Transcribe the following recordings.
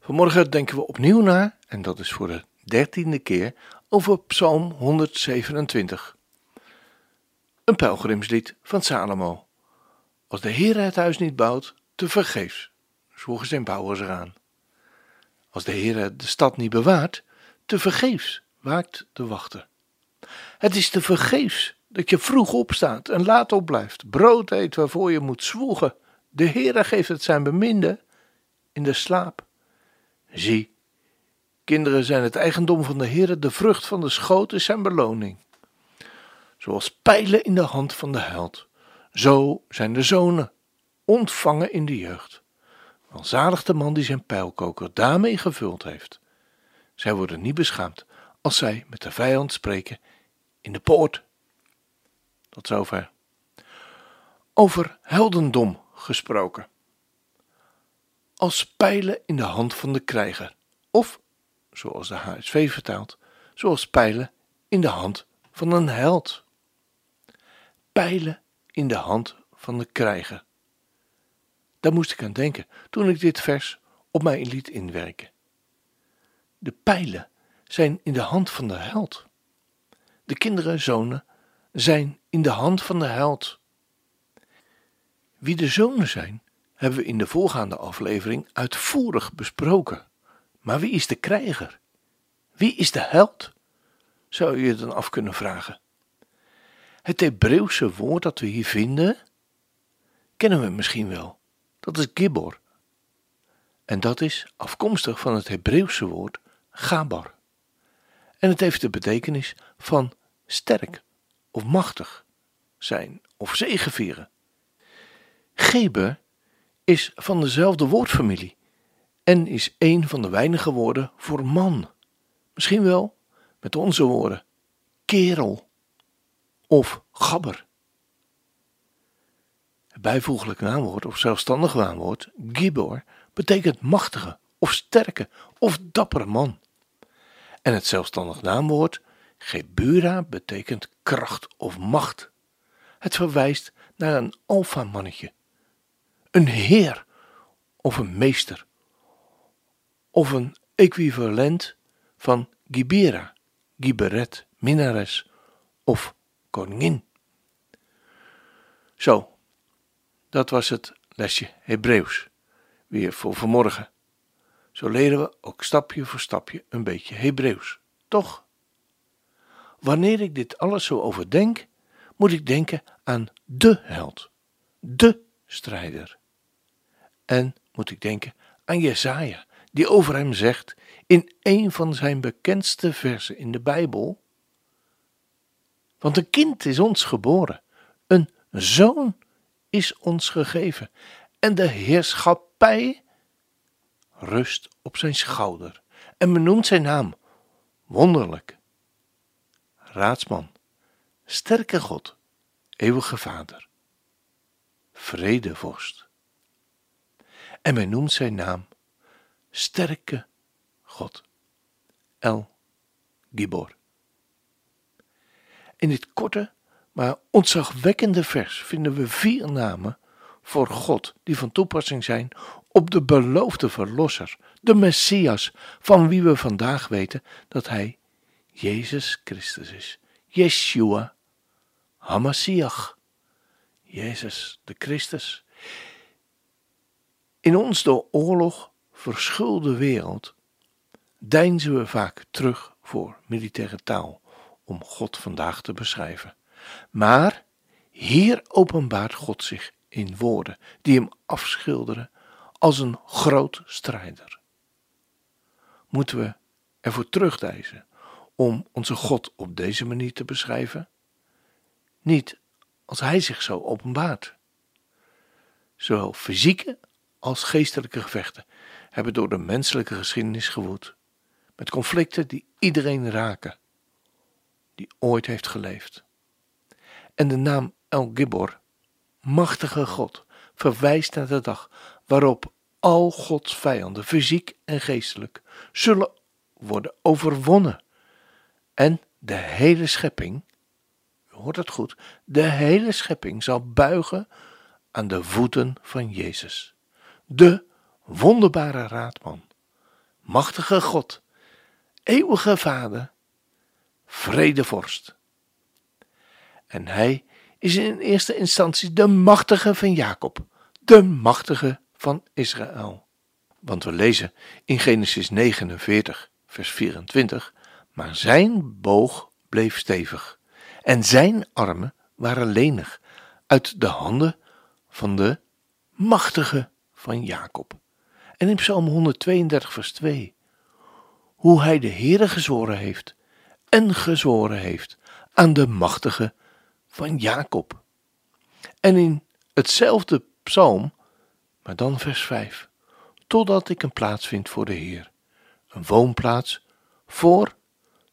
Vanmorgen denken we opnieuw na, en dat is voor de dertiende keer, over Psalm 127. Een pelgrimslied van Salomo. Als de Heer het huis niet bouwt, te vergeefs, zwoegen zijn bouwers eraan. Als de Heer de stad niet bewaart, te vergeefs waakt de wachter. Het is te vergeefs dat je vroeg opstaat en laat opblijft, brood eet waarvoor je moet zwoegen. De Heere geeft het zijn beminde in de slaap. Zie, kinderen zijn het eigendom van de Heere, de vrucht van de schoot is zijn beloning. Zoals pijlen in de hand van de held, zo zijn de zonen ontvangen in de jeugd. Welzalig de man die zijn pijlkoker daarmee gevuld heeft. Zij worden niet beschaamd als zij met de vijand spreken in de poort. Tot zover. Over heldendom gesproken. Als pijlen in de hand van de krijger, of, zoals de HSV vertaalt, zoals pijlen in de hand van een held. Pijlen in de hand van de krijger. Daar moest ik aan denken toen ik dit vers op mij liet inwerken. De pijlen zijn in de hand van de held. De kinderen, zonen, zijn in de hand van de held. Wie de zonen zijn, hebben we in de voorgaande aflevering uitvoerig besproken. Maar wie is de krijger? Wie is de held? Zou je je dan af kunnen vragen. Het Hebreeuwse woord dat we hier vinden, kennen we misschien wel. Dat is Gibor. En dat is afkomstig van het Hebreeuwse woord Gabar. En het heeft de betekenis van sterk of machtig zijn of zegevieren. Geber is van dezelfde woordfamilie en is een van de weinige woorden voor man. Misschien wel met onze woorden kerel of gabber. Het bijvoeglijk naamwoord of zelfstandig naamwoord gibor betekent machtige of sterke of dappere man. En het zelfstandig naamwoord gebura betekent kracht of macht. Het verwijst naar een alfamannetje een heer of een meester of een equivalent van Gibera, Giberet, minnares of koningin. Zo, dat was het lesje Hebreeuws weer voor vanmorgen. Zo leren we ook stapje voor stapje een beetje Hebreeuws, toch? Wanneer ik dit alles zo overdenk, moet ik denken aan de held, de strijder. En moet ik denken aan Jesaja, die over hem zegt in een van zijn bekendste versen in de Bijbel: Want een kind is ons geboren, een zoon is ons gegeven, en de heerschappij rust op zijn schouder. En benoemt zijn naam wonderlijk, raadsman, sterke God, eeuwige Vader, vredevorst en men noemt zijn naam Sterke God, El Gibor. In dit korte, maar ontzagwekkende vers vinden we vier namen voor God die van toepassing zijn op de beloofde Verlosser, de Messias, van wie we vandaag weten dat hij Jezus Christus is. Yeshua Hamasiach. Jezus de Christus. In ons door oorlog verschulde wereld deinzen we vaak terug voor militaire taal om God vandaag te beschrijven. Maar hier openbaart God zich in woorden die hem afschilderen als een groot strijder. Moeten we ervoor terugdijzen om onze God op deze manier te beschrijven? Niet als hij zich zo openbaart. Zowel fysieke als geestelijke gevechten hebben door de menselijke geschiedenis gewoed. met conflicten die iedereen raken, die ooit heeft geleefd. En de naam El Gibor, machtige God, verwijst naar de dag waarop al Gods vijanden, fysiek en geestelijk, zullen worden overwonnen. En de hele schepping, u hoort het goed, de hele schepping zal buigen aan de voeten van Jezus. De wonderbare raadman, machtige God, eeuwige Vader, vredevorst. En hij is in eerste instantie de machtige van Jacob, de machtige van Israël. Want we lezen in Genesis 49, vers 24, maar zijn boog bleef stevig en zijn armen waren lenig uit de handen van de machtige van Jacob. En in Psalm 132, vers 2, hoe hij de Heere gezworen heeft en gezworen heeft aan de machtige van Jacob. En in hetzelfde psalm, maar dan vers 5, totdat ik een plaats vind voor de Heer, een woonplaats voor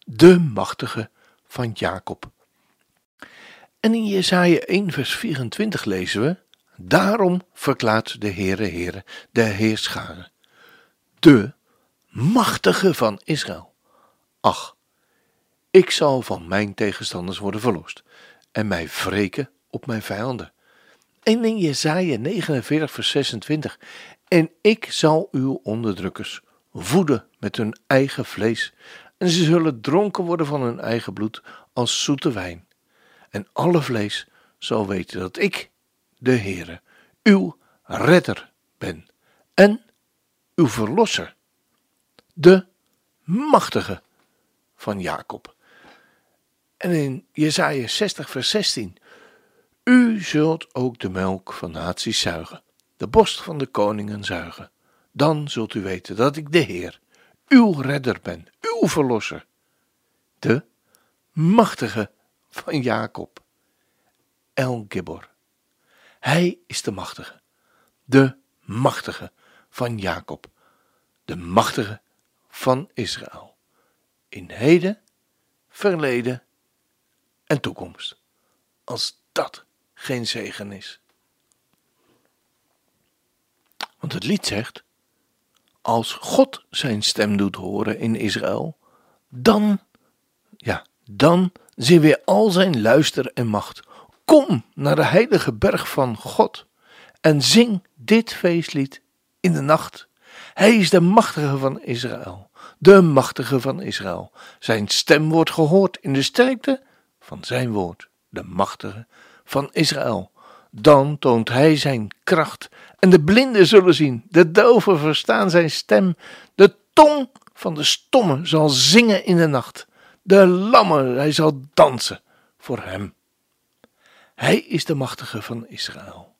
de machtige van Jacob. En in Jesaja 1 vers 24 lezen we, Daarom verklaart de Heere Heere, de Heerscharen, de machtige van Israël. Ach, ik zal van mijn tegenstanders worden verlost en mij wreken op mijn vijanden. En in Jesaja 49 vers 26, en ik zal uw onderdrukkers voeden met hun eigen vlees, en ze zullen dronken worden van hun eigen bloed als zoete wijn. En alle vlees zal weten dat ik, de Heere, uw redder ben en uw verlosser, de machtige van Jacob. En in Jesaja 60 vers 16, u zult ook de melk van naties zuigen, de borst van de koningen zuigen. Dan zult u weten dat ik de Heer, uw redder ben, uw verlosser, de machtige van Jacob, El Gibor. Hij is de machtige, de machtige van Jacob, de machtige van Israël, in heden, verleden en toekomst. Als dat geen zegen is. Want het lied zegt: Als God zijn stem doet horen in Israël, dan, ja, dan zien we al zijn luister en macht. Kom naar de heilige berg van God en zing dit feestlied in de nacht. Hij is de machtige van Israël, de machtige van Israël. Zijn stem wordt gehoord in de sterkte van zijn woord, de machtige van Israël. Dan toont hij zijn kracht en de blinden zullen zien, de doven verstaan zijn stem, de tong van de stomme zal zingen in de nacht, de lammer hij zal dansen voor hem. Hij is de machtige van Israël.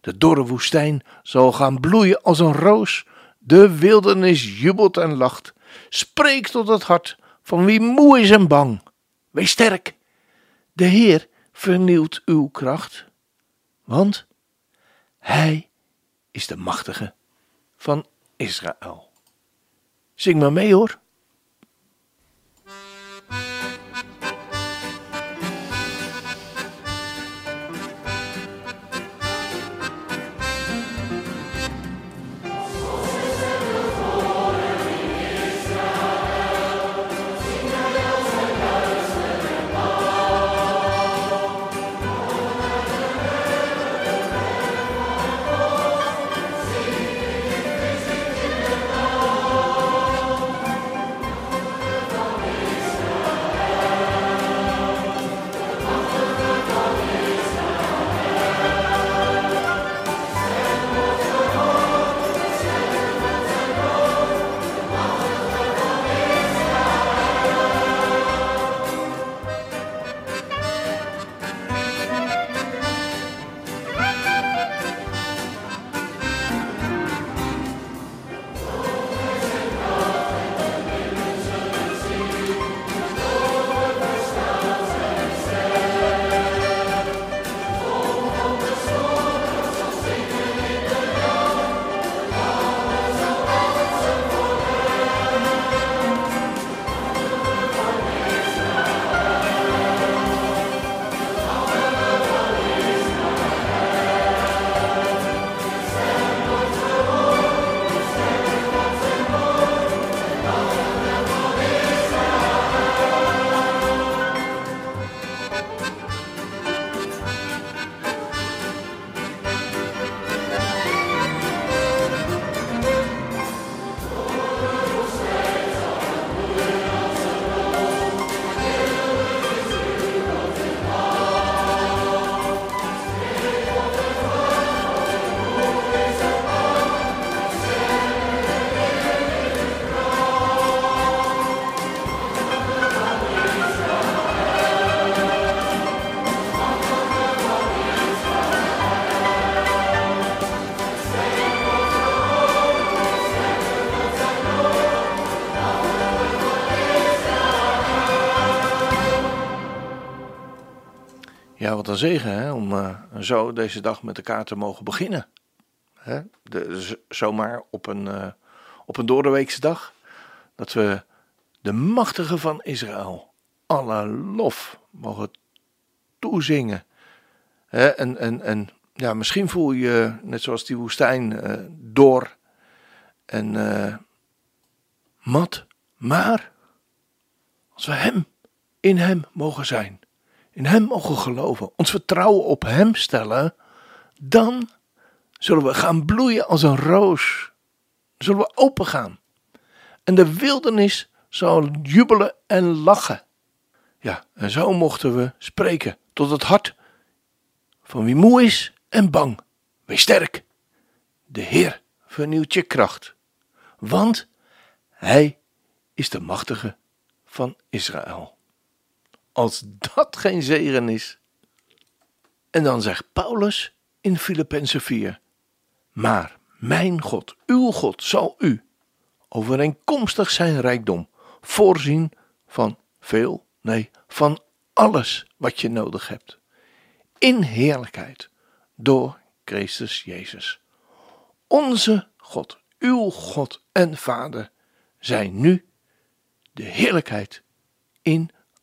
De dorre woestijn zal gaan bloeien als een roos, de wildernis jubelt en lacht. Spreek tot het hart van wie moe is en bang. Wees sterk, de Heer vernieuwt uw kracht, want Hij is de machtige van Israël. Zing maar mee hoor. Ja, wat een zegen hè, om uh, zo deze dag met elkaar te mogen beginnen. Hè? De, zomaar op een, uh, op een doordeweekse dag. Dat we de machtige van Israël alle lof mogen toezingen. Hè? En, en, en ja, misschien voel je net zoals die woestijn uh, door en mat. Maar als we Hem, in Hem mogen zijn in Hem mogen geloven, ons vertrouwen op Hem stellen, dan zullen we gaan bloeien als een roos. Zullen we open gaan. En de wildernis zal jubelen en lachen. Ja, en zo mochten we spreken tot het hart van wie moe is en bang. Wees sterk. De Heer vernieuwt je kracht. Want Hij is de machtige van Israël als dat geen zegen is. En dan zegt Paulus in Filippenzen 4: Maar mijn God, uw God, zal u, overeenkomstig zijn rijkdom, voorzien van veel, nee, van alles wat je nodig hebt. In heerlijkheid, door Christus Jezus. Onze God, uw God en Vader, zijn nu de heerlijkheid in